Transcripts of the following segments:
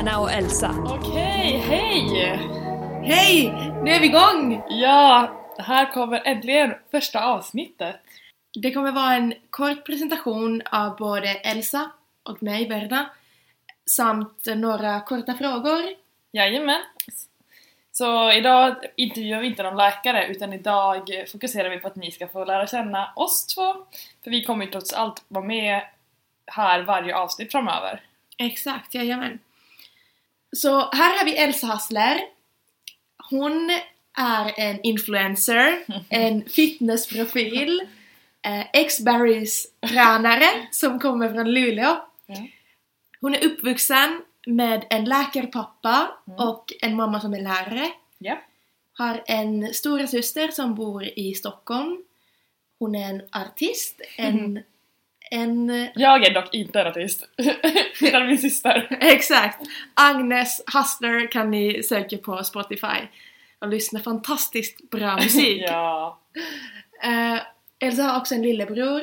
Värna och Elsa. Okej, hej! Hej! Nu är vi igång! Ja, här kommer äntligen första avsnittet. Det kommer vara en kort presentation av både Elsa och mig, Verna, samt några korta frågor. Jajamän. Så idag intervjuar vi inte någon läkare utan idag fokuserar vi på att ni ska få lära känna oss två. För vi kommer ju trots allt vara med här varje avsnitt framöver. Exakt, jajamän. Så här har vi Elsa Hassler. Hon är en influencer, en fitnessprofil, eh, ex-Barrys tränare som kommer från Luleå. Hon är uppvuxen med en läkarpappa Mm. och en mamma som är lärare. Har en stora syster som bor i Stockholm. Hon är en artist, en... en Jag är dock inte en artist. utan min syster. exakt! Agnes Hustler kan ni söka på Spotify och lyssna fantastiskt bra musik. ja. Eh, Elsa har också en lillebror,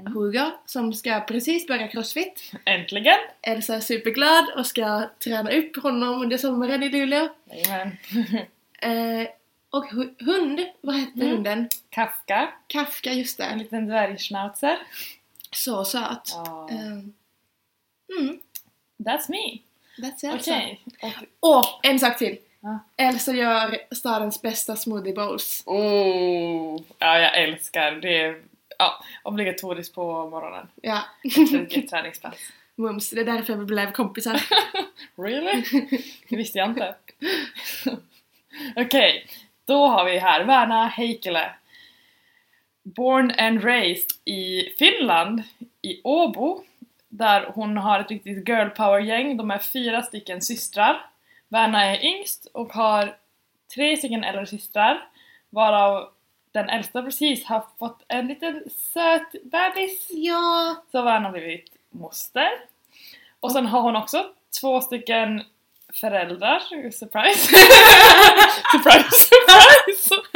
Mm. Hugo, som ska precis börja crossfit. Äntligen! Elsa är superglad och ska träna upp honom under sommaren i Luleå. Jajamän. Eh, och hu- hund, vad hette Mm. hunden? Kafka, Kafka, just en det. liten dvärgschnauzer. Så söt. Ja. Eh, mm, That's me. that's Elsa. Okej. Och Och en sak till. Ja. Elsa gör stadens bästa smoothie bowls. Oh, ja, jag älskar det. Ja, obligatoriskt på morgonen. Ja, Efter ett träningspass. mums. Det är därför vi blev kompisar. Really? Det visste jag inte. Okej, då har vi här Verna Heikkilä. Born and raised i Finland, i Åbo, där hon har ett riktigt girl power-gäng. De är fyra stycken systrar. Verna är yngst och har tre stycken äldre systrar, varav den äldsta precis har fått en liten söt bebis. Ja, Så Verna har blivit moster. Och sen har hon också två stycken föräldrar. Surprise! surprise, surprise!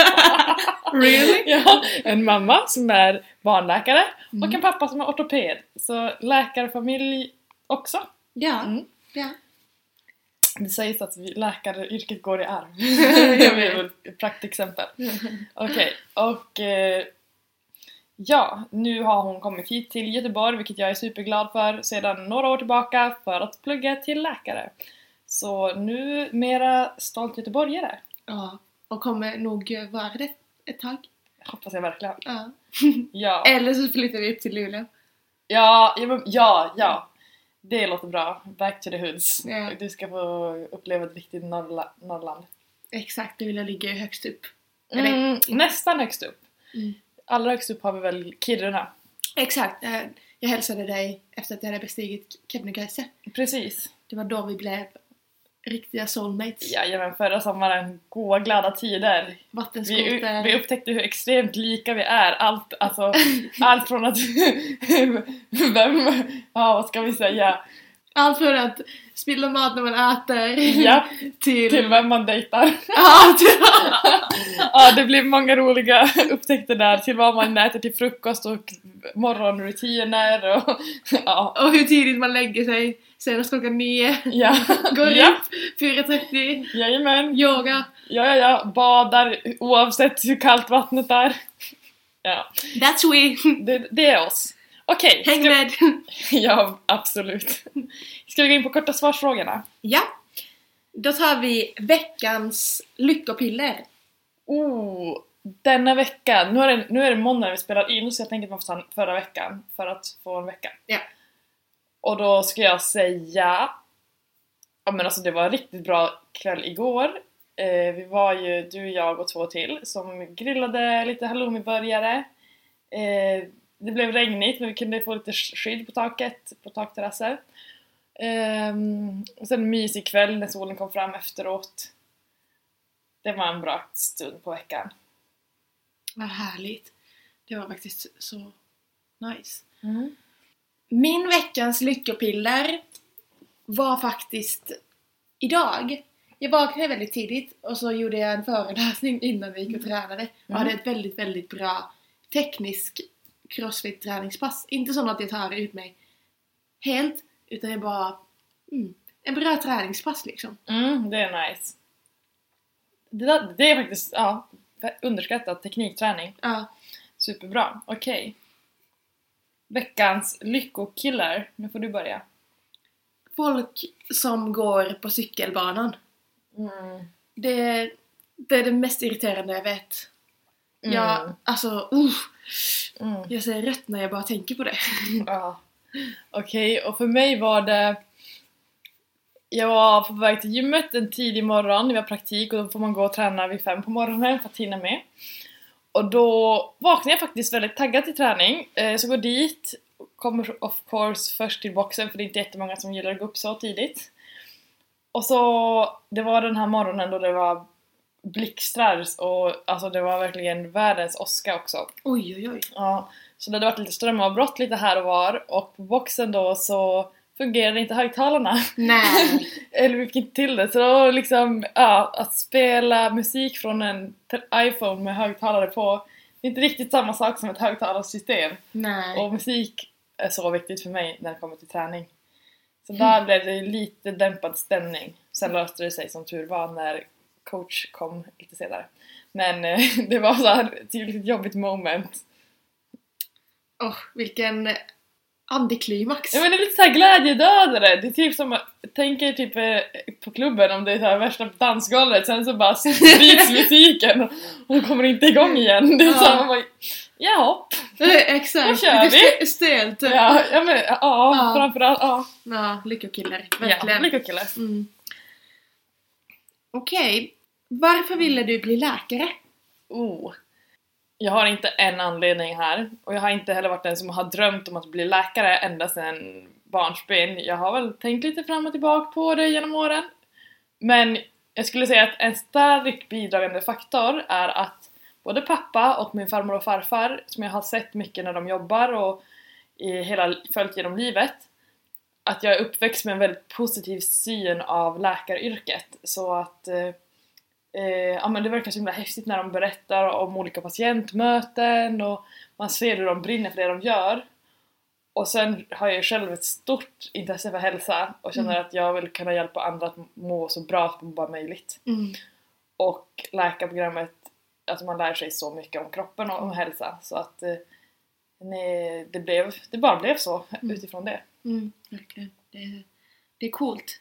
Really? ja, en mamma som är barnläkare och Mm. en pappa som är ortoped. Så läkarfamilj också. ja, Mm. ja. Det sägs att läkaryrket går i arv. Det är väl ett praktexempel. Okej, och eh, ja, nu har hon kommit hit till Göteborg, vilket jag är superglad för, sedan några år tillbaka för att plugga till läkare. Så nu mera stolt göteborgare. ja. Och kommer nog vara det ett tag. Hoppas jag verkligen. Ja. Ja, Eller så flyttar vi upp till Luleå. ja, ja, ja, ja. Det låter bra. Back to the hoods. Ja. Du ska få uppleva ett riktigt Norrla- Norrland. Exakt, det vill jag ligga högst upp. Eller- Mm, nästan högst upp. Mm. Allra högst upp har vi väl Kiruna. Exakt, eh, jag hälsade dig efter att jag hade bestigit Kebnekaise. Precis. Det var då vi blev riktiga soulmates. Jajamän, förra sommaren, goa glada tider. Vi, Vattenskoter. vi upptäckte hur extremt lika vi är. Allt, alltså, allt från att... vem... Ja, vad ska vi säga? Allt från att spilla mat när man äter Ja, till... till vem man dejtar. Ja, till... Ja, det blir många roliga upptäckter där. Till vad man äter till frukost och morgonrutiner och... Ja. Och hur tidigt man lägger sig. Senast klockan nio. Ja. Går ja. upp 4.30. Jajamän. Yoga. Ja, ja, ja. Badar oavsett hur kallt vattnet är. Ja, That's we. det, det är oss. Okej, Häng ska- med. Ja, absolut. Ska vi gå in på korta svarsfrågorna? Ja. Då tar vi veckans lyckopiller. Oh, denna vecka. Nu är, det, nu är det måndag när vi spelar in så jag tänker att man får ta förra veckan för att få en vecka. Ja. Och då ska jag säga... Ja men alltså det var en riktigt bra kväll igår. Eh, vi var ju du, jag och två till som grillade lite halloumiburgare. Eh, det blev regnigt men vi kunde få lite skydd på taket, på takterrasser. Ehm, och sen en mysig kväll när solen kom fram efteråt. Det var en bra stund på veckan. Vad härligt. Det var faktiskt så nice. Mm. Min veckans lyckopiller var faktiskt idag. Jag vaknade väldigt tidigt och så gjorde jag en föreläsning innan vi gick och tränade. Och Mm. hade ett väldigt, väldigt bra teknisk crossfit-träningspass. Inte så att jag tar ut mig helt, utan jag bara En bra träningspass liksom. Mm, det är nice. Det, där, det är faktiskt, ja, underskattat teknikträning. Ja. Superbra, okej. Veckans lyckokillar, nu får du börja. Folk som går på cykelbanan. Mm. Det, det är det mest irriterande jag vet. Mm. Jag, alltså, uh, Mm. jag ser rött när jag bara tänker på det. Ja. Okej, och för mig var det... Jag var på väg till gymmet en tidig morgon, vi har praktik och då får man gå och träna vid fem på morgonen för att hinna med. Och då vaknade jag faktiskt väldigt taggad till träning, eh, så går dit, kommer of course först till boxen för det är inte jättemånga som gillar att gå upp så tidigt. Och så, det var den här morgonen då det var blixtrar och alltså det var verkligen världens åska också. Oj, oj, oj. Ja, så det hade varit lite strömavbrott lite här och var och på boxen då så fungerade inte högtalarna. Nej. Eller vi fick inte till det. Så då liksom, ja, att spela musik från en iPhone med högtalare på det är inte riktigt samma sak som ett högtalarsystem. Nej. Och musik är så viktigt för mig när det kommer till träning. Så där blev det lite dämpad stämning. Sen löste det sig som tur var när coach kom lite senare. Men eh, det var så här ett jobbigt moment. Åh, vilken antiklimax. Ja men det är lite såhär glädjedödare, det är typ som, tänk er typ eh, på klubben om det är så här värsta dansgolvet sen så bara bryts musiken och kommer inte igång igen. Det är Ja. såhär man bara, jaha, Exakt. Då kör vi. st- Stelt. ja, ja men ja, Ja. framförallt, ja. Ja, lyckokillar. Ja, Verkligen. lyckokille. Mm. Okej. Varför ville du bli läkare? Oh. Jag har inte en anledning här och jag har inte heller varit den som har drömt om att bli läkare ända sedan barnsben. Jag har väl tänkt lite fram och tillbaka på det genom åren. Men jag skulle säga att en stark bidragande faktor är att både pappa och min farmor och farfar, som jag har sett mycket när de jobbar och i hela, följt genom livet, att jag är uppväxt med en väldigt positiv syn av läkaryrket. Så att eh, eh, ja, men det verkar så himla häftigt när de berättar om olika patientmöten och man ser hur de brinner för det de gör. Och sen har jag ju själv ett stort intresse för hälsa och känner att jag vill kunna hjälpa andra att må så bra som bara möjligt. Mm. Och läkarprogrammet, alltså man lär sig så mycket om kroppen och om hälsa så att eh, nej, det, blev, det bara blev så Mm. utifrån det. Mm, verkligen. Det, det är coolt.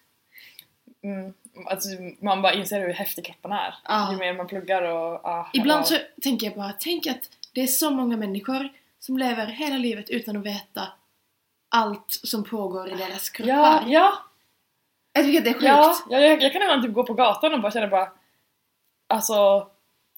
Mm. Alltså, man bara inser hur häftig kroppen är. Ja. Ju mer man pluggar och... ah, Ibland så tänker jag bara, tänk att det är så många människor som lever hela livet utan att veta allt som pågår i deras kroppar. Ja, ja, Jag tycker att det är sjukt. ja, ja jag, jag kan ibland typ gå på gatan och bara känna bara Alltså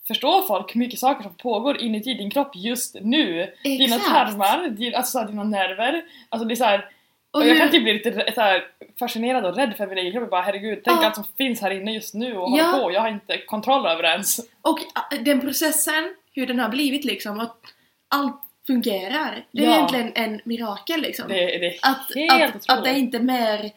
Förstår folk hur mycket saker som pågår inuti din kropp just nu? Dina Exakt. tarmar, din, alltså så här, dina nerver Alltså det är så här, Och och jag kan typ bli lite så här, fascinerad och rädd för min egen kropp. Bara herregud, tänk Ja. allt som finns här inne just nu och Ja. håller på. Jag har inte kontroll över det ens. Och äh, den processen, hur den har blivit liksom, att allt fungerar. Det är Ja. egentligen en mirakel liksom. Det, det att, helt att, att det är inte är mer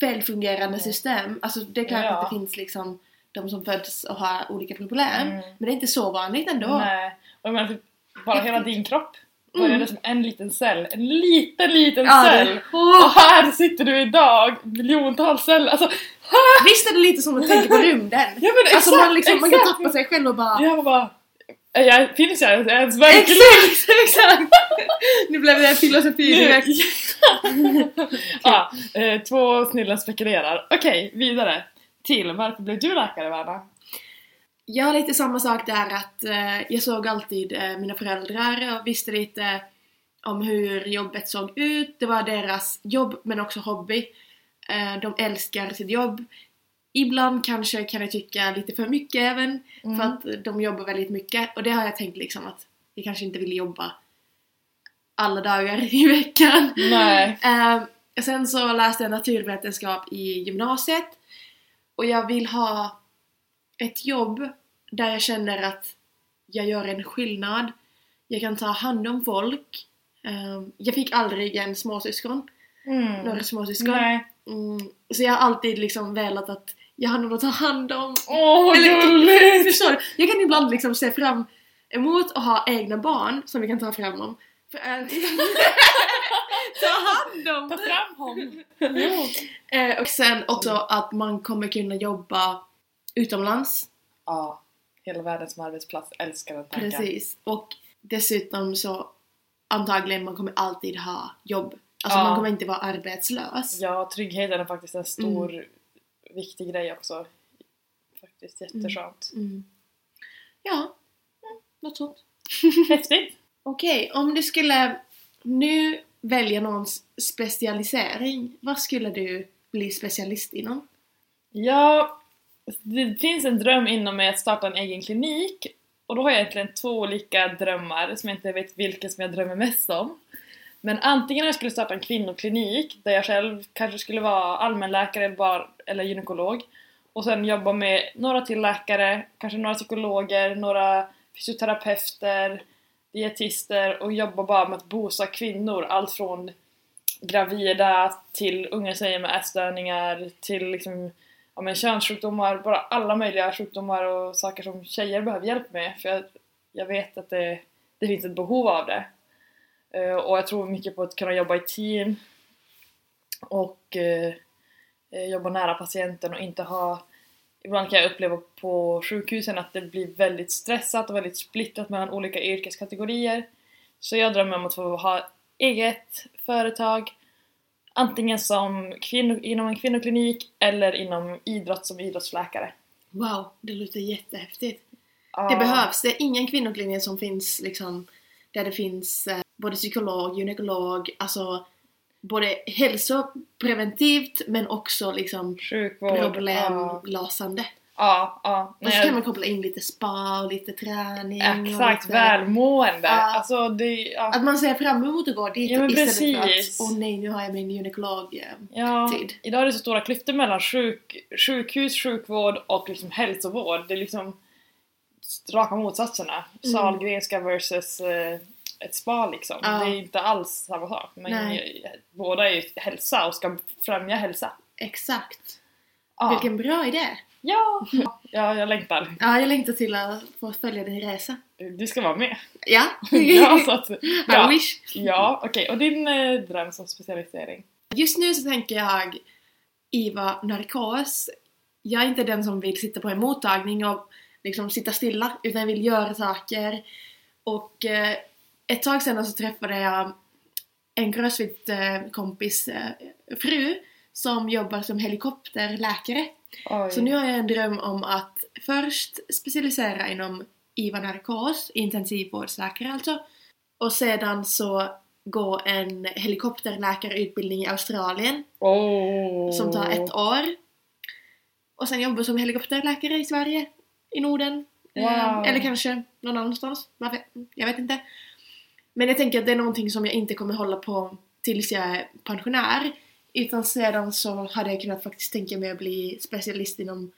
felfungerande system. Alltså det är klart Ja. att det finns liksom de som föds och har olika problem. Mm. Men det är inte så vanligt ändå. Nej. Och jag menar typ, bara hela Häftigt. din kropp Mm. började som en liten cell. En liten, liten Ja, cell! Åh! Och här sitter du idag, miljontals celler. Alltså, Visst är det lite som att tänka på rymden? ja men exakt! alltså man, liksom, man kan exakt. tappa sig själv och bara... Jag bara, är jag, finns jag ens- verkligen? Exakt! Exakt! Nu blev det filosofi direkt. ja, eh, två snillen spekulerar. Okej, vidare. Till, varför blev du läkare Verna? Jag har lite samma sak där att eh, jag såg alltid eh, mina föräldrar och visste lite om hur jobbet såg ut. Det var deras jobb men också hobby. Eh, de älskar sitt jobb. Ibland kanske kan jag tycka lite för mycket även Mm. för att de jobbar väldigt mycket och det har jag tänkt liksom att jag kanske inte vill jobba alla dagar i veckan. Nej. Eh, sen så läste jag naturvetenskap i gymnasiet och jag vill ha ett jobb där jag känner att jag gör en skillnad. Jag kan ta hand om folk. Eh, jag fick aldrig en småsyskon, Mm. några småsyskon. Nej. Mm, så jag har alltid liksom velat att jag har någon att ta hand om. Åh, Eller- gulligt! Förstår du? Jag kan ibland liksom se fram emot att ha egna barn som vi kan ta fram om. För, Ta hand om! Ta fram honom! Eh, och sen också att man kommer kunna jobba utomlands. Ja, hela världen som arbetsplats älskar den tanken. Precis. Och dessutom så antagligen man kommer alltid ha jobb. Alltså Ja. man kommer inte vara arbetslös. Ja, tryggheten är faktiskt en stor viktig grej också. Faktiskt jätteskönt. Mm. Ja, mm, något sånt. Häftigt! Okej, om du skulle nu välja någons specialisering, vad skulle du bli specialist inom? Ja, det finns en dröm inom mig att starta en egen klinik. Och då har jag egentligen två olika drömmar som jag inte vet vilken som jag drömmer mest om. Men antingen jag skulle starta en kvinnoklinik där jag själv kanske skulle vara allmänläkare eller, bar, eller gynekolog. Och sen jobba med några till läkare, kanske några psykologer, några fysioterapeuter, dietister och jobba bara med att bosa kvinnor, allt från gravida till unga tjejer med ätstörningar till liksom ja, men könssjukdomar, bara alla möjliga sjukdomar och saker som tjejer behöver hjälp med för jag, jag vet att det, det finns ett behov av det. Uh, och jag tror mycket på att kunna jobba i team och uh, jobba nära patienten och inte ha Ibland kan jag uppleva på sjukhusen att det blir väldigt stressat och väldigt splittrat mellan olika yrkeskategorier. Så jag drömmer om att få ha eget företag antingen som kvinno, inom en kvinnoklinik eller inom idrott som idrottsläkare. Wow, det låter jättehäftigt. Ja. Det behövs. Det är ingen kvinnoklinik som finns liksom där det finns eh, både psykolog, gynekolog, alltså både hälsopreventivt men också liksom Sjukvård. Problemlösande. ja. Ja. Och så kan man koppla in lite spa och lite träning Exakt, lite... välmående. Ja. Alltså det, ja. Att man ser fram emot att gå dit Ja, istället för precis. att åh nej nu har jag min gynekolog eh, Ja, idag är det så stora klyftor mellan sjuk, sjukhus, sjukvård och liksom hälsovård. Det är liksom raka motsatserna. Mm. Sahlgrenska versus eh, ett spa liksom. Ja. Det är inte alls samma sak. Men Nej. båda är ju hälsa och ska främja hälsa. Exakt. Ja, Vilken bra idé! Ja. ja jag längtar. Ja, jag längtar till att få följa din resa. Du ska vara med. Ja! ja, så att, I ja. wish! ja okej. Och din eh, dröm som specialisering? Just nu så tänker jag IVA narkos. Jag är inte den som vill sitta på en mottagning och liksom sitta stilla, utan jag vill göra saker. Och eh, ett tag sedan så träffade jag en crossfit-kompis eh, fru som jobbar som helikopterläkare. Oj. Så nu har jag en dröm om att först specialisera inom IVA narkos, intensivvårdsläkare alltså. Och sedan så gå en helikopterläkarutbildning i Australien oh. som tar ett år. Och sen jobba som helikopterläkare i Sverige, i Norden. Eh, Wow. Eller kanske någon annanstans. Jag vet, jag vet inte. Men jag tänker att det är någonting som jag inte kommer hålla på tills jag är pensionär. Utan sedan så hade jag kunnat faktiskt tänka mig att bli specialist inom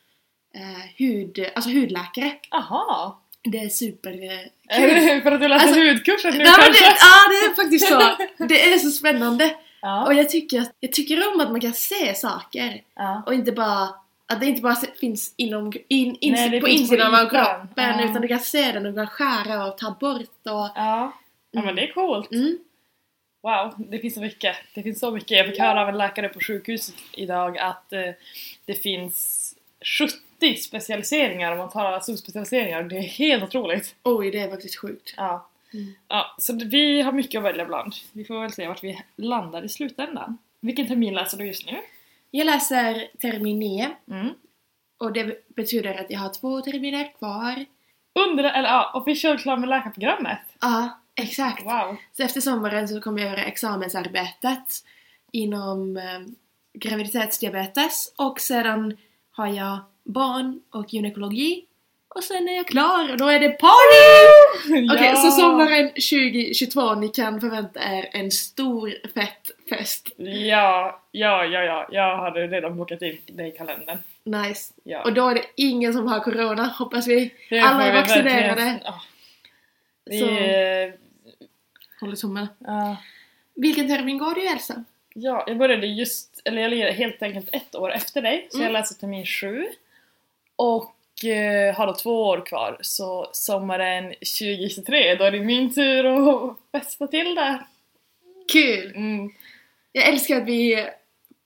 eh, hud, alltså hudläkare. Aha! Det är super... Är kul. det för att du läser Alltså, hudkursen nu Nej, kanske? ja, det är faktiskt så. Det är så spännande. Ja. Och jag tycker, att- jag tycker om att man kan se saker. ja. Och inte bara att det inte bara finns inom, in, in, Nej, på insidan av kroppen Ja. utan du kan se den och du kan skära och ta bort och... Ja. ja, men det är coolt. Mm. Wow, det finns så mycket. Det finns så mycket. Jag fick höra av en läkare på sjukhuset idag att eh, det finns 70 specialiseringar om man talar subspecialiseringar. Det är helt otroligt. Oj, det är faktiskt sjukt. Ja. Mm. ja så vi har mycket att välja bland. Vi får väl se vart vi landar i slutändan. Vilken termin läser du just nu? Jag läser termin 9 Mm. och det betyder att jag har två terminer kvar. Under, eller ja, official klar med läkarprogrammet. Ja, exakt. Wow. Så efter sommaren så kommer jag göra examensarbetet inom eh, graviditetsdiabetes och sedan har jag barn och gynekologi och sen är jag klar och då är det party! Okej, så sommaren 2022, ni kan förvänta er en stor fett fest. Ja, ja, ja, ja. Jag hade redan bokat in det i kalendern. Nice. Ja. Och då är det ingen som har corona, hoppas vi. Det Alla är vaccinerade. Ja. Vi, Så eh, håller tummarna. ja. Vilken termin går du Elsa? ja, jag började just, eller jag ligger helt enkelt ett år efter dig, så Mm. jag läser termin sju. Och eh, har då två år kvar, så sommaren 2023, då är det min tur att festa till det. Kul! Mm. Jag älskar att vi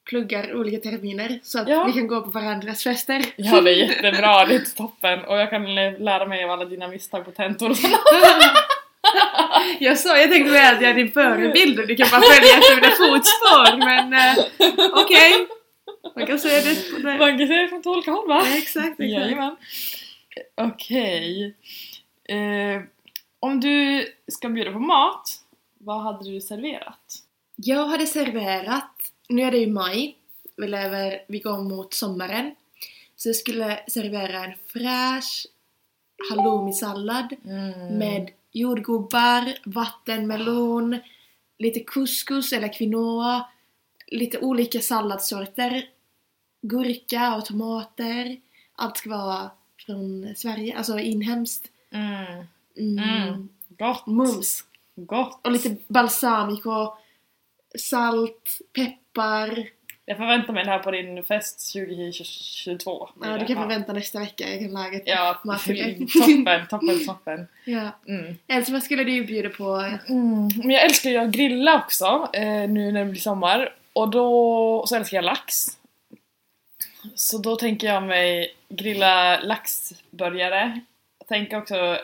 pluggar olika terminer så att Ja. vi kan gå på varandras fester. Ja, det är jättebra, det är toppen. Och jag kan lära mig av alla dina misstag på tentor och sånt. jag sa, jag tänkte väl att jag är din förebild och du kan bara följa efter mina fotspår men eh, okej. Man kan säga det. det. Man kan se det från två olika håll va? Ja, exakt, exakt. Okej. Eh, om du ska bjuda på mat, vad hade du serverat? Jag hade serverat, nu är det ju maj, vi, lever, vi går mot sommaren. Så jag skulle servera en fräsch halloumi-sallad Mm. med jordgubbar, vattenmelon, lite couscous eller quinoa, lite olika salladssorter, gurka och tomater. Allt ska vara från Sverige, alltså inhemskt. Mm. Mm. Mm. Gott! Mums. Gott! Och lite balsamico, salt, peppar. Jag förväntar mig det här på din fest 2022. Ja, du kan få vänta nästa vecka, jag kan laga ett Ja, toppen, toppen, toppen. Ja. Mm. Alltså vad skulle du bjuda på? Mm. Men jag älskar ju att grilla också, eh, nu när det blir sommar. Och då så älskar jag lax. Så då tänker jag mig grilla laxburgare. Jag tänker också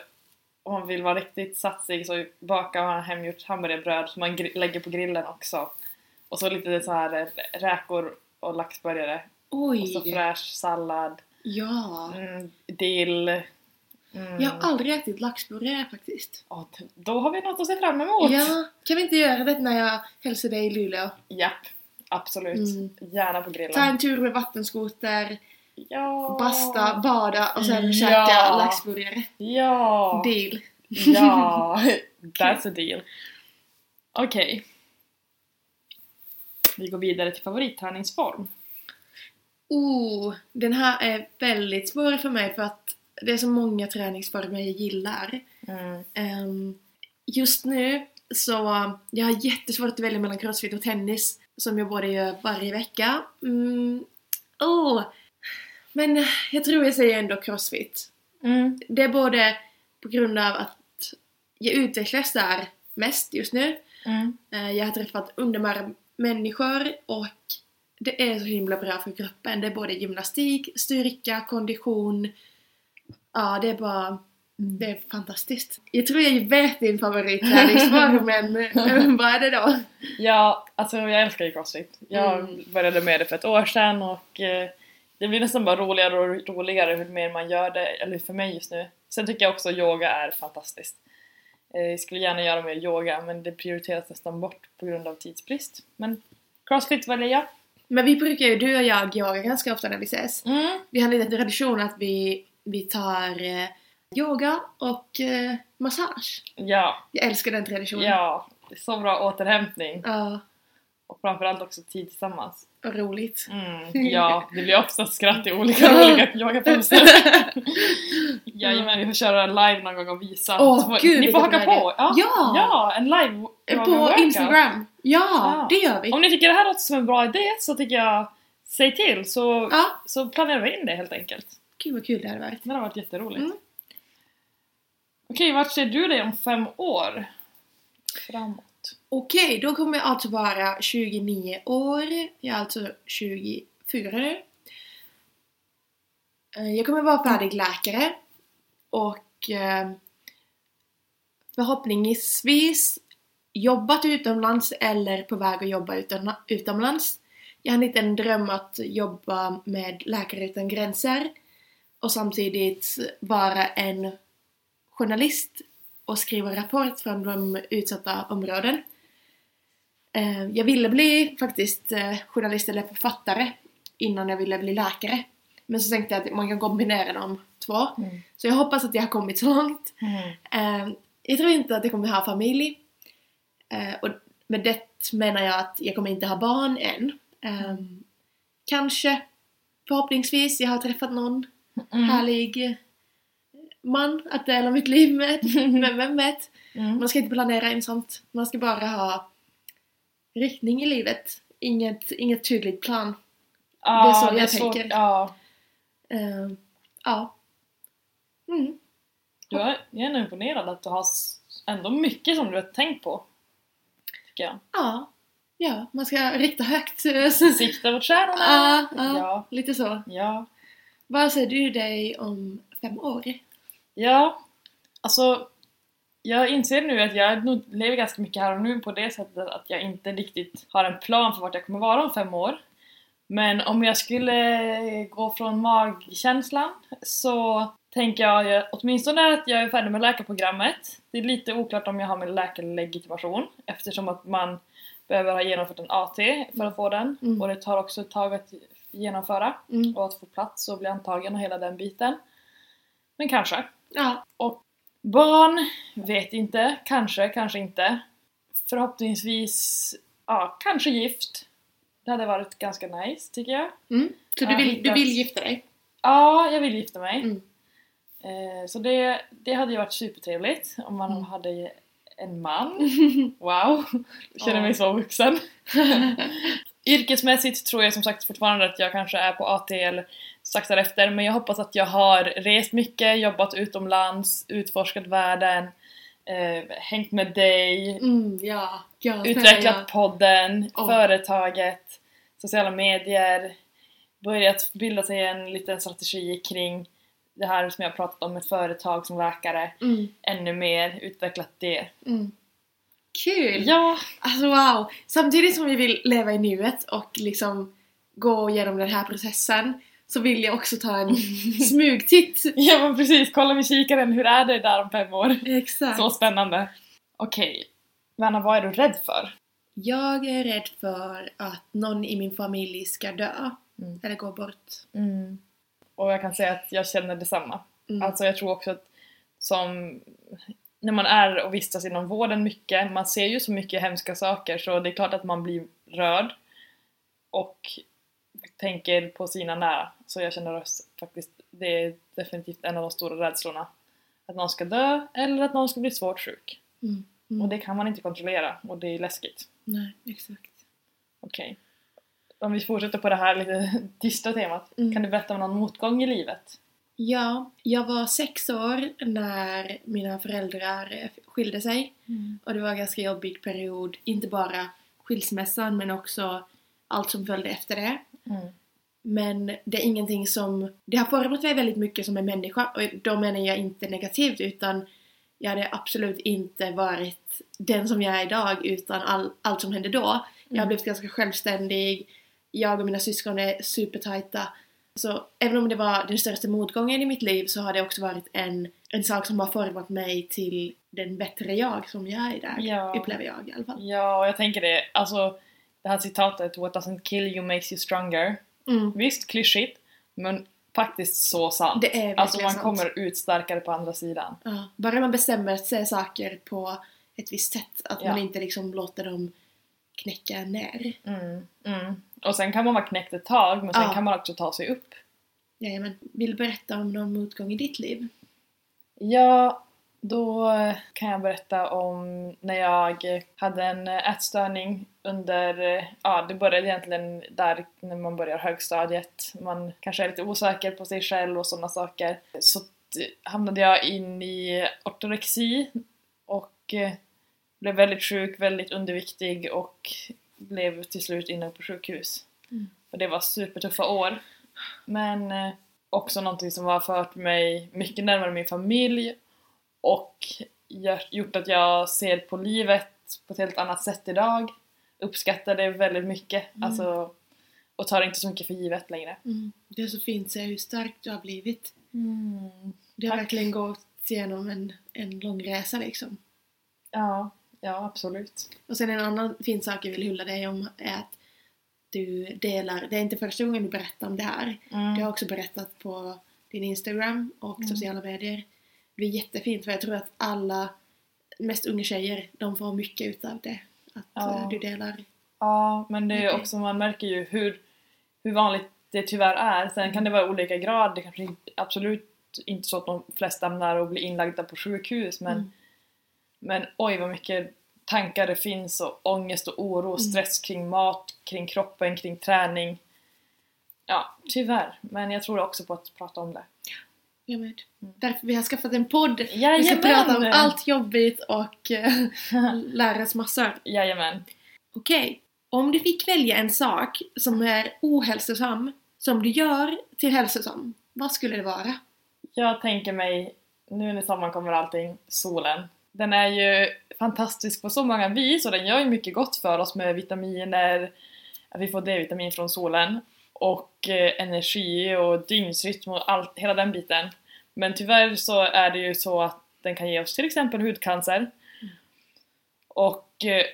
om man vill vara riktigt satsig så baka och ha hemgjort hamburgerbröd som man lägger på grillen också. Och så lite så här eh, räkor och laxburgare. Och så Oj! fräsch sallad, Ja! mm, dill. Mm. Jag har aldrig ätit laxburgare faktiskt. Ja, då har vi något att se fram emot! Ja, kan vi inte göra det när jag hälsar dig i Luleå? Japp, absolut. Mm. Gärna på grillen. Ta en tur med vattenskoter, Ja. basta, bada och sen Ja. käka laxburgare. Ja. Deal. Ja. That's a deal. Okej. Vi går vidare till favoritträningsform. Oh, den här är väldigt svår för mig för att det är så många träningsformer jag gillar. Mm. Ehm, just nu så jag har jättesvårt att välja mellan crossfit och tennis som jag både gör varje vecka. Mm, oh, men jag tror jag säger ändå crossfit. Mm. Det är både på grund av att jag utvecklas där mest just nu. Mm. Eh, Jag har träffat underbara människor och det är så himla bra för kroppen. Det är både gymnastik, styrka, kondition. Ja, det är bara... Det är fantastiskt. Jag tror jag vet din favoritträningsform men vad är det då? Ja, alltså jag älskar ju crossfit. Jag Mm. började med det för ett år sedan och eh, det blir nästan bara roligare och roligare hur mer man gör det, eller för mig just nu. Sen tycker jag också yoga är fantastiskt. Eh, Jag skulle gärna göra mer yoga men det prioriteras nästan bort på grund av tidsbrist. Men crossfit väljer jag. Men vi brukar ju, du och jag, yoga ganska ofta när vi ses. Mm. Vi har en liten tradition att vi, vi tar eh, yoga och eh, massage. Ja, Jag älskar den traditionen. ja. Det är så bra återhämtning Ja, och framförallt också tid tillsammans. vad roligt. Mm. Ja, det blir också skratt i olika, olika yogaposer. Jajamän, vi får köra live någon gång och visa. Åh, får- gud, Ni får haka på! Ja, Ja! ja en live På. Instagram. Ja, Ja. det gör vi. Om ni tycker det här låter som en bra idé så tycker jag säg till så, Ja, så planerar vi in det helt enkelt. gud vad kul det hade varit. Det har varit jätteroligt. Mm. Okej, vart ser du dig om fem år? Framåt. Okej, då kommer jag alltså vara 29 år. Jag är alltså 24 nu. Eh, jag kommer vara färdig läkare och eh, förhoppningsvis jobbat utomlands eller på väg att jobba utomlands. Jag har en liten dröm att jobba med Läkare Utan Gränser och samtidigt vara en journalist och skriva rapport från de utsatta områden. Eh, Jag ville bli faktiskt eh, journalist eller författare innan jag ville bli läkare. Men så tänkte jag att man kan kombinera de två. Mm. Så jag hoppas att jag har kommit så långt. Mm. Eh, Jag tror inte att jag kommer ha familj. Och med det menar jag att jag kommer inte ha barn än. Eh, Kanske, förhoppningsvis, jag har träffat någon Mm. härlig man att dela mitt liv med. Men vem vet? Mm. Man ska inte planera in sånt. Man ska bara ha riktning i livet. Inget, inget tydligt plan. Ja, det är så jag svårt. tänker. Ja. Eh, ja. Mm. Du är, jag är ändå imponerad att du har ändå mycket som du har tänkt på. Tycker jag. Ja. Ja, man ska rikta högt. Sikta mot stjärnorna! Ja, ja, ja. lite så. ja. Vad ser du dig om fem år? Ja, alltså jag inser nu att jag nog lever ganska mycket här och nu på det sättet att jag inte riktigt har en plan för vart jag kommer vara om fem år. Men om jag skulle gå från magkänslan så tänker jag åtminstone att jag är färdig med läkarprogrammet. Det är lite oklart om jag har min läkarlegitimation eftersom att man behöver ha genomfört en AT för att få den Mm. och det tar också ett tag att genomföra Mm. och att få plats och bli antagen och hela den biten. Men kanske. Ja. Barn, vet inte. Kanske, kanske inte. Förhoppningsvis, ja, kanske gift. Det hade varit ganska nice, tycker jag. Mm. Så du vill, du vill gifta dig? Ja, jag vill gifta mig. Mm. Eh, så det, det hade ju varit supertrevligt om man Mm. hade en man. Wow! Jag känner mig så vuxen. Yrkesmässigt tror jag som sagt fortfarande att jag kanske är på AT eller strax därefter men jag hoppas att jag har rest mycket, jobbat utomlands, utforskat världen, eh, hängt med dig, Mm, ja. ja utvecklat ja. podden, Åh. företaget, sociala medier, börjat bilda sig en liten strategi kring det här som jag har pratat om med företag som läkare, Mm, ännu mer, utvecklat det. mm. Kul! Ja! Alltså wow! Samtidigt som vi vill leva i nuet och liksom gå igenom den här processen så vill jag också ta en smugtitt. Ja men precis, kolla med kikaren, hur är det där om fem år? Exakt. Så spännande! Okej, Vanna vad är du rädd för? Jag är rädd för att någon i min familj ska dö. Mm. Eller gå bort. Och jag kan säga att jag känner detsamma. Mm. Alltså jag tror också att som när man är och vistas inom vården mycket, man ser ju så mycket hemska saker så det är klart att man blir rörd och tänker på sina nära. Så jag känner oss faktiskt, det är definitivt en av de stora rädslorna. Att någon ska dö eller att någon ska bli svårt sjuk. Mm. Mm. Och det kan man inte kontrollera och det är läskigt. Nej, exakt. Okej. Om vi fortsätter på det här lite dystra temat. Mm. Kan du berätta om någon motgång i livet? Ja, jag var sex år när mina föräldrar skilde sig. Och det var en ganska jobbig period, inte bara skilsmässan men också allt som följde efter det. Mm. Men det är ingenting som... Det har format mig väldigt mycket som en människa och då menar jag inte negativt utan jag hade absolut inte varit den som jag är idag utan all, allt som hände då. Jag har Mm. blivit ganska självständig, jag och mina syskon är supertajta. Så även om det var den största motgången i mitt liv så har det också varit en, en sak som har format mig till den bättre jag som jag är idag. Ja. Upplever jag i alla fall. Ja, och jag tänker det, alltså det här citatet What doesn't kill you makes you stronger. Mm. Visst, klyschigt, men faktiskt så sant. Det är verkligen alltså man sant. kommer ut starkare på andra sidan. Ja, bara man bestämmer sig saker på ett visst sätt. Att Ja. man inte liksom låter dem knäcka ner. Mm, mm. Och sen kan man vara knäckt ett tag, men sen Ja. kan man också ta sig upp. Jajamän. Vill du berätta om någon motgång i ditt liv? Ja, då kan jag berätta om när jag hade en ätstörning under, ja det började egentligen där när man börjar högstadiet. Man kanske är lite osäker på sig själv och sådana saker. Så t- hamnade jag in i ortorexi och eh, blev väldigt sjuk, väldigt underviktig och blev till slut inne på sjukhus. Mm. Och det var supertuffa år. Men eh, också någonting som har fört mig mycket närmare min familj och gjort att jag ser på livet på ett helt annat sätt idag. Uppskattar det väldigt mycket Mm. alltså, och tar inte så mycket för givet längre. Mm. Det är så fint att se hur stark du har blivit. Du har Tack. verkligen gått igenom en, en lång resa liksom. Ja, ja absolut. Och sen en annan fin sak jag vill hylla dig om är att du delar, det är inte första gången du berättar om det här. Mm. Du har också berättat på din Instagram och Mm. sociala medier. Det är jättefint för jag tror att alla, mest unga tjejer, de får mycket utav det. Att Ja. eh, du delar. Ja, men det är också, man märker ju hur, hur vanligt det tyvärr är. Sen kan det vara olika grad, det kanske inte- absolut inte så att de flesta hamnar och blir inlagda på sjukhus men, Mm. men oj vad mycket tankar det finns och ångest och oro och Mm. stress kring mat, kring kroppen, kring träning. Ja, tyvärr. Men jag tror också på att prata om det. Jag med. Mm. Därför vi har skaffat en podd. Vi ska Jajamän! prata om allt jobbigt och eh, lära oss massor. Jajamän. Okej, om du fick välja en sak som är ohälsosam, som du gör till hälsosam, vad skulle det vara? Jag tänker mig, nu när sommaren kommer allting, solen. Den är ju fantastisk på så många vis och den gör ju mycket gott för oss med vitaminer, att vi får D-vitamin från solen och eh, energi och dygnsrytm och allt, hela den biten. Men tyvärr så är det ju så att den kan ge oss till exempel hudcancer. Och eh,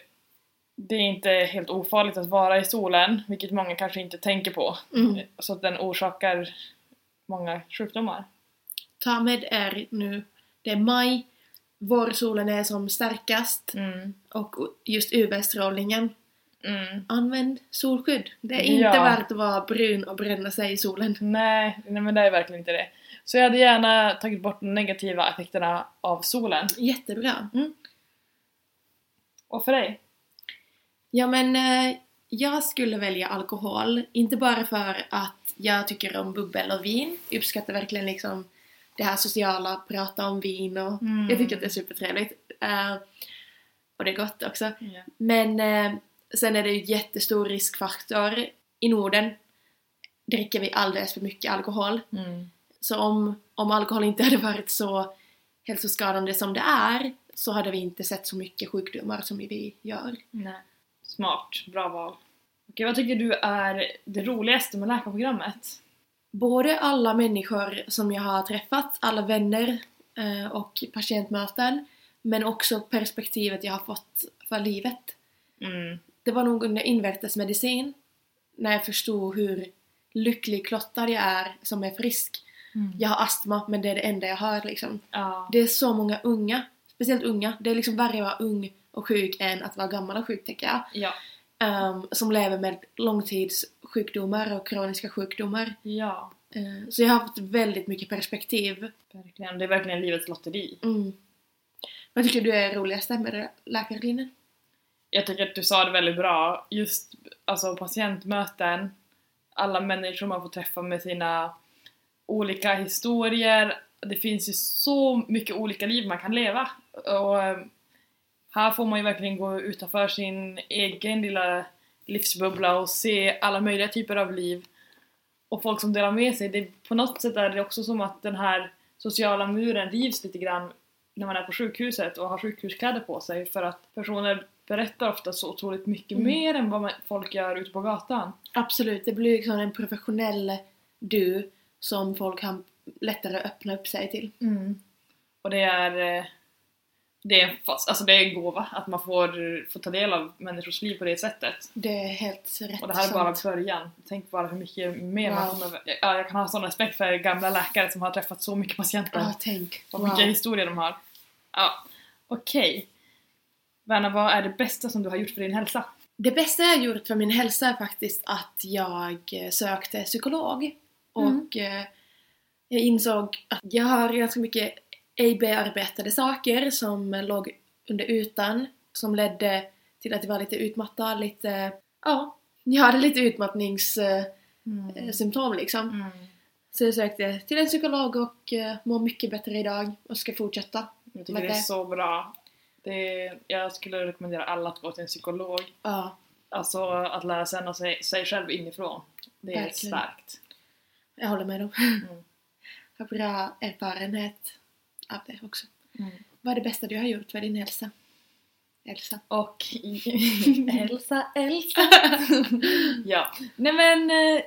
det är inte helt ofarligt att vara i solen, vilket många kanske inte tänker på. Mm. Så att den orsakar många sjukdomar. Ta med er nu, det är maj, vårsolen är som starkast Mm. och just UV-strålningen. Mm. Använd solskydd. Det är inte Ja. värt att vara brun och bränna sig i solen. Nej, nej, men det är verkligen inte det. Så jag hade gärna tagit bort de negativa effekterna av solen. Jättebra. Och för dig? Ja men eh, jag skulle välja alkohol, inte bara för att jag tycker om bubbel och vin, jag uppskattar verkligen liksom det här sociala, prata om vin och Mm. jag tycker att det är supertrevligt. Eh, och det är gott också. Ja. Men eh, sen är det ju jättestor riskfaktor. I Norden dricker vi alldeles för mycket alkohol. Mm. Så om, om alkohol inte hade varit så hälsoskadande som det är så hade vi inte sett så mycket sjukdomar som vi gör. Nej. Smart, bra val. Okej, vad tycker du är det roligaste med läkarprogrammet? både alla människor som jag har träffat, alla vänner eh, och patientmöten, men också perspektivet jag har fått för livet. Mm. Det var nog under invärtesmedicin, när jag förstod hur lycklig klottad jag är som är frisk. Mm. Jag har astma, men det är det enda jag har liksom. Ja. Det är så många unga, speciellt unga, det är liksom värre att vara ung och sjuk än att vara gammal och sjuk tänker jag. Ja. Ehm, som lever med långtidssjukdomar och kroniska sjukdomar. Ja. Eh, så jag har haft väldigt mycket perspektiv Verkligen. Det är verkligen livets lotteri. Mm. Vad tycker du är roligaste med läkarlinjen? Jag tycker att du sa det väldigt bra. Just alltså patientmöten, alla människor man får träffa med sina olika historier. Det finns ju så mycket olika liv man kan leva. Och eh, här får man ju verkligen gå utanför sin egen lilla livsbubbla och se alla möjliga typer av liv. Och folk som delar med sig. Det, på något sätt är det också som att den här sociala muren rivs lite grann när man är på sjukhuset och har sjukhuskläder på sig för att personer berättar ofta så otroligt mycket Mm. mer än vad folk gör ute på gatan. Absolut, det blir liksom en professionell du som folk har lättare öppna upp sig till. Och det är, eh, det är, fast, alltså det är en gåva att man får, får ta del av människors liv på det sättet. Det är helt rätt Och det här är bara början. Tänk bara hur mycket mer man Wow. kommer... Ja, jag kan ha sån respekt för gamla läkare som har träffat så mycket patienter. Ja, tänk. och Wow. vilka historier de har. Ja, okej. Verna, vad är det bästa som du har gjort för din hälsa? Det bästa jag har gjort för min hälsa är faktiskt att jag eh, sökte psykolog. Och eh, jag insåg att jag har ganska mycket ej-bearbetade saker som låg under ytan, som ledde till att jag var lite utmattad, lite... Ja, jag hade lite utmattningssymptom liksom. Mm. Så jag sökte till en psykolog och eh, mår mycket bättre idag och ska fortsätta. Jag tycker det är så bra. Det, jag skulle rekommendera alla att gå till en psykolog. Ja, Alltså att lära känna sig, sig själv inifrån. Det är Verkligen. starkt. Jag håller med dem. Mm. har bra erfarenhet av det också. Mm. Vad är det bästa du har gjort för din hälsa? Elsa. Och Elsa, Elsa! ja, nej men eh,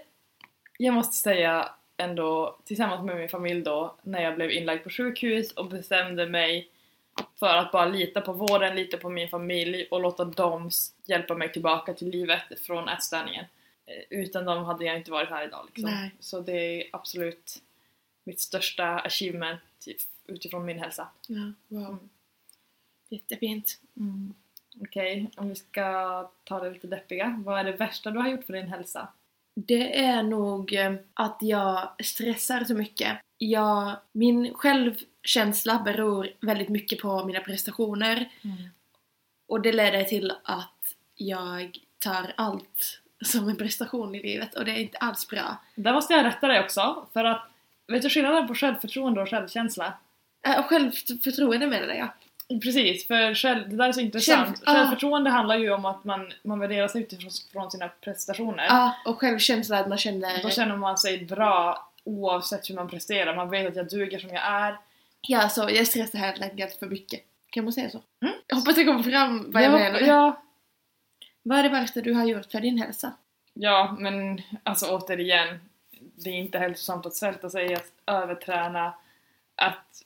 jag måste säga ändå tillsammans med min familj då när jag blev inlagd på sjukhus och bestämde mig för att bara lita på vården, lita på min familj och låta dem hjälpa mig tillbaka till livet från ätstörningen. Eh, Utan dem hade jag inte varit här idag liksom. Nej. Så det är absolut mitt största achievement utifrån min hälsa. Ja, wow. Mm. Jättefint. Okej, om vi ska ta det lite deppiga. Vad är det värsta du har gjort för din hälsa? Det är nog eh, att jag stressar så mycket. Jag, min självkänsla beror väldigt mycket på mina prestationer och det leder till att jag tar allt som en prestation i livet och det är inte alls bra. Där måste jag rätta dig också, för att Vet du skillnaden på självförtroende och självkänsla? Äh, självförtroende menar jag. Precis, för själv, det där är så intressant. Själv- ah. Självförtroende handlar ju om att man, man värderar sig utifrån från sina prestationer. Ja, och självkänsla att man känner... Då känner man sig bra oavsett hur man presterar. Man vet att jag duger som jag är. Ja, så jag stressar helt enkelt för mycket. Kan man säga så? Mm. Jag hoppas det kommer fram vad jag, Jag menar. ja, Vad är det värsta du har gjort för din hälsa? ja, men alltså återigen. Det är inte hälsosamt att svälta sig, att överträna, att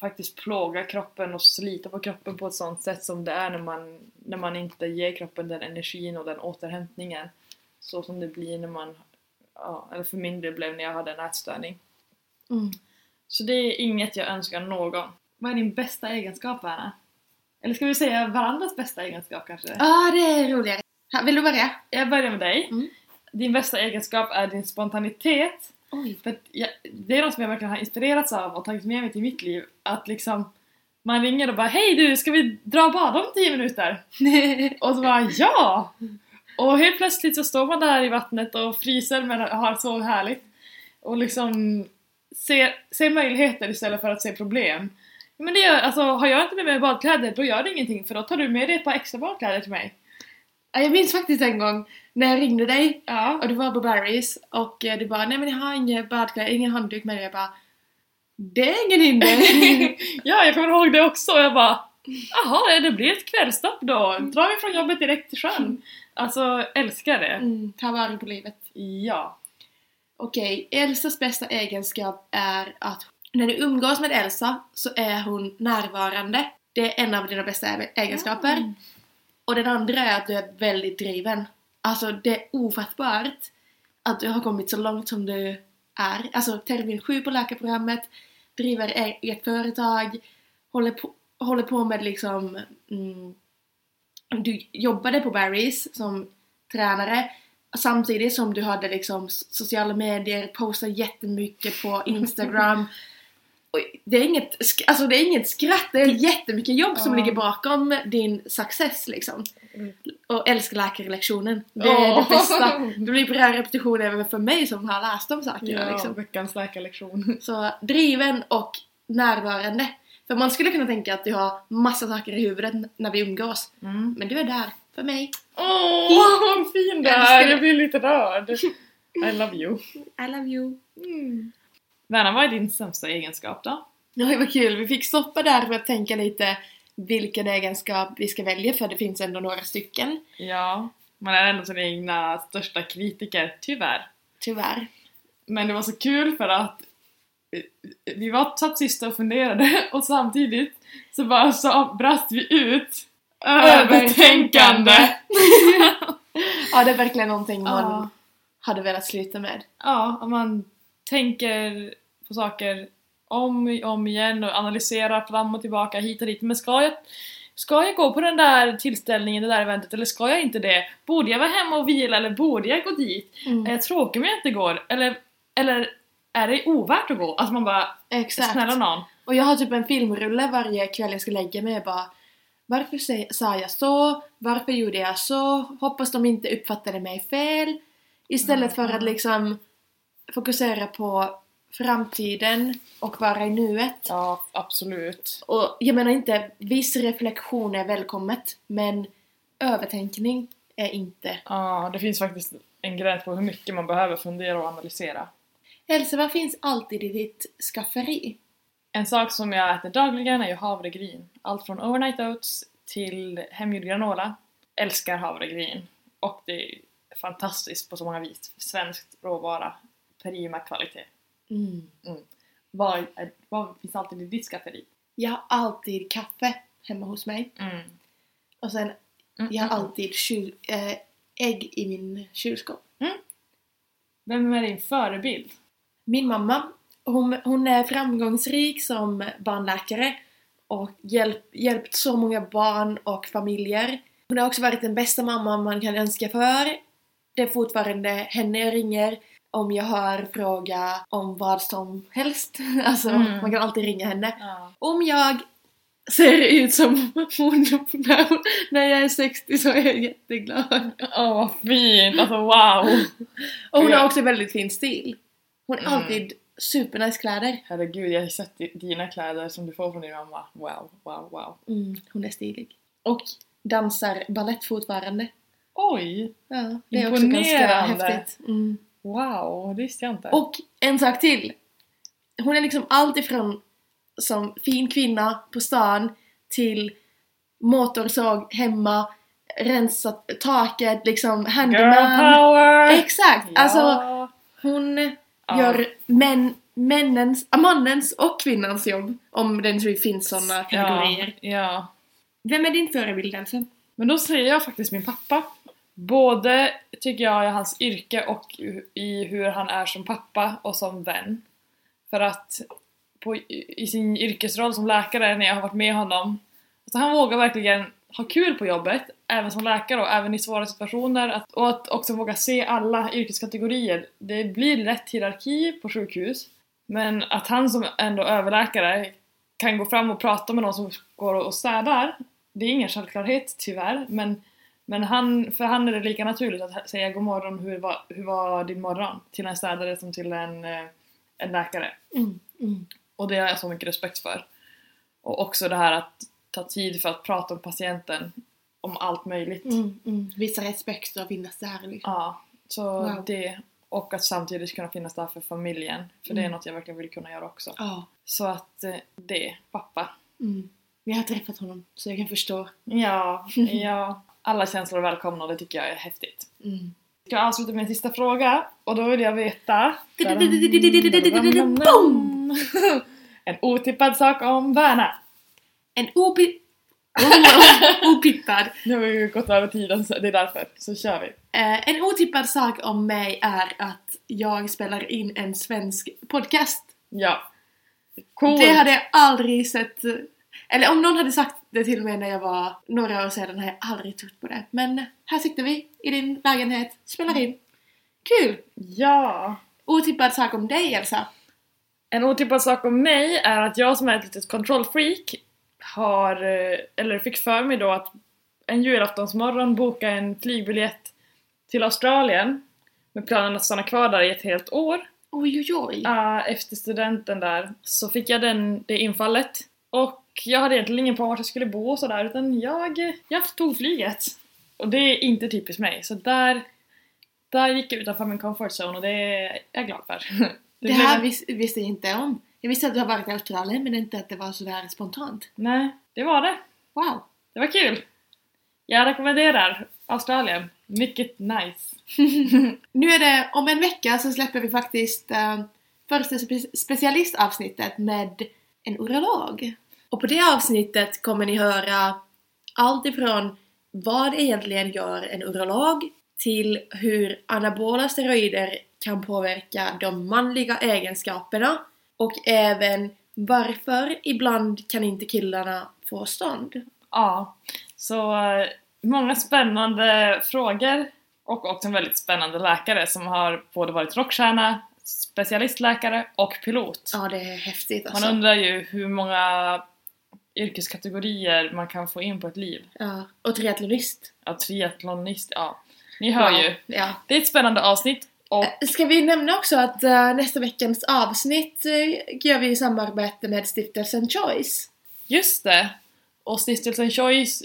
faktiskt plåga kroppen och slita på kroppen på ett sånt sätt som det är när man, när man inte ger kroppen den energin och den återhämtningen. Så som det blir när man, ja, eller för min del blev när jag hade en ätstörning. Mm. Så det är inget jag önskar någon. Vad är din bästa egenskap, Anna? Eller ska vi säga varandras bästa egenskap kanske? Ja, ah, det är roligare. Vill du börja? Jag börjar med dig. Mm. Din bästa egenskap är din spontanitet. Oj. För jag, det är något som jag verkligen har inspirerats av och tagit med mig till mitt liv. Att liksom man ringer och bara Hej du, ska vi dra och bada om 10 minuter? Och så bara ja! Och helt plötsligt så står man där i vattnet och fryser men har så härligt. Och liksom ser, ser möjligheter istället för att se problem. Men det gör, alltså har jag inte med mig badkläder då gör det ingenting för då tar du med dig ett par extra badkläder till mig. Ja, Jag minns faktiskt en gång när jag ringde dig Ja. och du var på Barry's och eh, du bara nej men jag har ingen badkläder, ingen handduk med dig. Jag bara det är ingen hinder. ja, jag kommer ihåg det också och jag bara Jaha, det blir ett kvällstopp då. Drar vi från jobbet direkt till sjön. Alltså, älskar det. mm, ta vara på livet. Ja. Okej, Elsas bästa egenskap är att när du umgås med Elsa så är hon närvarande. Det är en av dina bästa egenskaper. Mm. Och den andra är att du är väldigt driven. Alltså det är ofattbart att du har kommit så långt som du är. Alltså termin 7 på läkarprogrammet, driver eget företag, håller på, håller på med liksom... Mm, du jobbade på Barry's som tränare samtidigt som du hade liksom sociala medier, postar jättemycket på Instagram. Det, är inget, alltså det är inget skratt, det är jättemycket jobb som ligger bakom din success liksom. Och älskar läkarlektionen. Det är det bästa. Det blir bra repetition även för mig som har läst om sakerna Ja, liksom. veckans läkarlektion. Så driven och närvarande. För man skulle kunna tänka att du har massa saker i huvudet när vi umgås. Mm. Men du är där för mig. Åh, vad fin du är! Jag blir lite rörd. I love you. I love you. Mm. Verna, vad är din sämsta egenskap då? Oj vad kul, vi fick stoppa där för att tänka lite vilken egenskap vi ska välja för det finns ändå några stycken. Ja, man är ändå sin egna största kritiker, tyvärr. Tyvärr. Men det var så kul för att vi var satt sist och funderade och samtidigt så bara så brast vi ut övertänkande. ja det är verkligen någonting man Ja. hade velat sluta med. Ja, om man tänker på saker om och om igen och analyserar fram och tillbaka hit och dit. Men ska jag, ska jag gå på den där tillställningen, det där eventet, eller ska jag inte det? Borde jag vara hemma och vila eller borde jag gå dit? Mm. Är jag tråkig om jag inte går? Eller, eller är det ovärt att gå? Alltså man bara, Exakt. snälla någon. Och jag har typ en filmrulle varje kväll jag ska lägga mig och bara Varför sa jag så? Varför gjorde jag så? Hoppas de inte uppfattade mig fel. Istället för att liksom fokusera på framtiden och vara i nuet. Ja, absolut. Och jag menar inte, viss reflektion är välkommet, men övertänkning är inte. Ja, det finns faktiskt en gräns på hur mycket man behöver fundera och analysera. Elsa, vad finns alltid i ditt skafferi? En sak som jag äter dagligen är ju havregryn. Allt från overnight oats till hemgjord granola. Älskar havregryn. Och det är fantastiskt på så många vis. Svenskt råvara. Prima kvalitet. Mm. Vad, är, vad finns alltid i ditt skafferi? Jag har alltid kaffe hemma hos mig. Mm. Och sen, Mm, jag har mm, alltid kyl, äh, ägg i min kylskåp. mm. Vem är din förebild? Min mamma, hon, hon är framgångsrik som barnläkare och hjälp, hjälpt så många barn och familjer. Hon har också varit den bästa mamman man kan önska för. Det är fortfarande henne jag ringer om jag har fråga om vad som helst. Alltså, Mm. man kan alltid ringa henne. Ja. Om jag ser ut som hon när, jag är 60 så är jag jätteglad. Åh vad fint! Alltså wow! Och hon har också väldigt fin stil. Hon är Mm. alltid supernice kläder. Herregud, jag har sett di- dina kläder som du får från din mamma. Wow, wow, wow. Mm, hon är stilig. Och dansar ballett fortfarande. Oj! Ja, det är också ganska häftigt. Mm. Wow, det visste jag inte. Och en sak till. Hon är liksom alltifrån som fin kvinna på stan till motorsåg hemma, rensat taket, liksom Girl handyman. power! Exakt! Ja. Alltså hon Ja. gör män, männens, äh, mannens och kvinnans jobb. Om det nu finns sådana kategorier. Ja, ja. Vem är din förebild alltså? Men då säger jag faktiskt min pappa. Både tycker jag i hans yrke och i hur han är som pappa och som vän. För att på, i sin yrkesroll som läkare när jag har varit med honom, alltså han vågar verkligen ha kul på jobbet, även som läkare och även i svåra situationer. Att, och att också våga se alla yrkeskategorier. Det blir lätt hierarki på sjukhus, men att han som ändå överläkare kan gå fram och prata med någon som går och städar, det är ingen självklarhet tyvärr, men, men han, för han är det lika naturligt att säga god morgon, hur var, hur var din morgon? Till en städare som till en, eh, en läkare. Mm, mm. Och det har jag så mycket respekt för. Och också det här att ta tid för att prata med patienten om allt möjligt. Mm, mm. Visa respekt och finnas där liksom. Ja, så Wow. det. Och att samtidigt kunna finnas där för familjen. För det är Mm. något jag verkligen vill kunna göra också. Ja. Så att eh, det, pappa. Mm. Jag har träffat honom så jag kan förstå. Ja, ja. Alla känslor är välkomna och det tycker jag är häftigt. Mm. Ska jag avsluta med en sista fråga? Och då vill jag veta... Boom! En otippad sak om Berna. En opi... Oh, opippad. Nu har vi ju gått över tiden så det är därför. Så kör vi. Eh, en otippad sak om mig är att jag spelar in en svensk podcast. Ja. Cool. Det hade jag aldrig sett... Eller om någon hade sagt det till mig när jag var några år sedan hade jag aldrig trott på det. Men här sitter vi i din lägenhet, spelar in. Kul! Ja. Otippad sak om dig Elsa. En otippad sak om mig är att jag som är ett litet kontrollfreak har, eh, eller fick för mig då att en julaftonsmorgon boka en flygbiljett till Australien med planen att stanna kvar där i ett helt år. Oj oj oj. Ja, efter studenten där så fick jag den, det infallet. Och jag hade egentligen ingen på vart jag skulle bo och sådär utan jag, jag tog flyget. Och det är inte typiskt mig, så där, där gick jag utanför min comfort zone och det är jag glad för. Det, blev här vis, visste jag inte om. Jag visste att du har varit i Australien men inte att det var sådär spontant. Nej, det var det. Wow! Det var kul! Jag rekommenderar Australien. Mycket nice. Nu är det, om en vecka så släpper vi faktiskt uh, första spe- specialistavsnittet med en urolog. Och på det avsnittet kommer ni höra allt ifrån vad egentligen gör en urolog till hur anabola steroider kan påverka de manliga egenskaperna och även varför ibland kan inte killarna få stånd. Ja, så eh, många spännande frågor och också en väldigt spännande läkare som har både varit rockstjärna, specialistläkare och pilot. Ja, det är häftigt alltså. Man undrar ju hur många yrkeskategorier man kan få in på ett liv. Ja, och triathlonist. Ja, triathlonist, ja. Ni hör Wow. ju. Ja. Det är ett spännande avsnitt och Ska vi nämna också att eh, nästa veckans avsnitt eh, gör vi i samarbete med stiftelsen Choice. Just det! Och stiftelsen Choice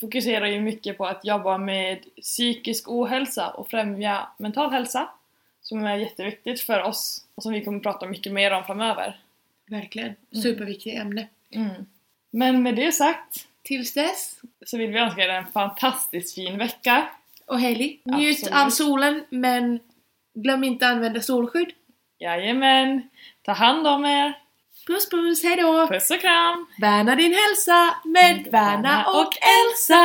fokuserar ju mycket på att jobba med psykisk ohälsa och främja mental hälsa som är jätteviktigt för oss och som vi kommer prata mycket mer om framöver. Verkligen. Mm. Superviktigt ämne. Men med det sagt Tills dess, så vill vi önska er en fantastiskt fin vecka. och Hailey, njut Absolut. av solen men glöm inte att använda solskydd. Jajamän! Ta hand om er! Puss puss, hejdå! Puss och kram! Värna din hälsa med Värna och Elsa!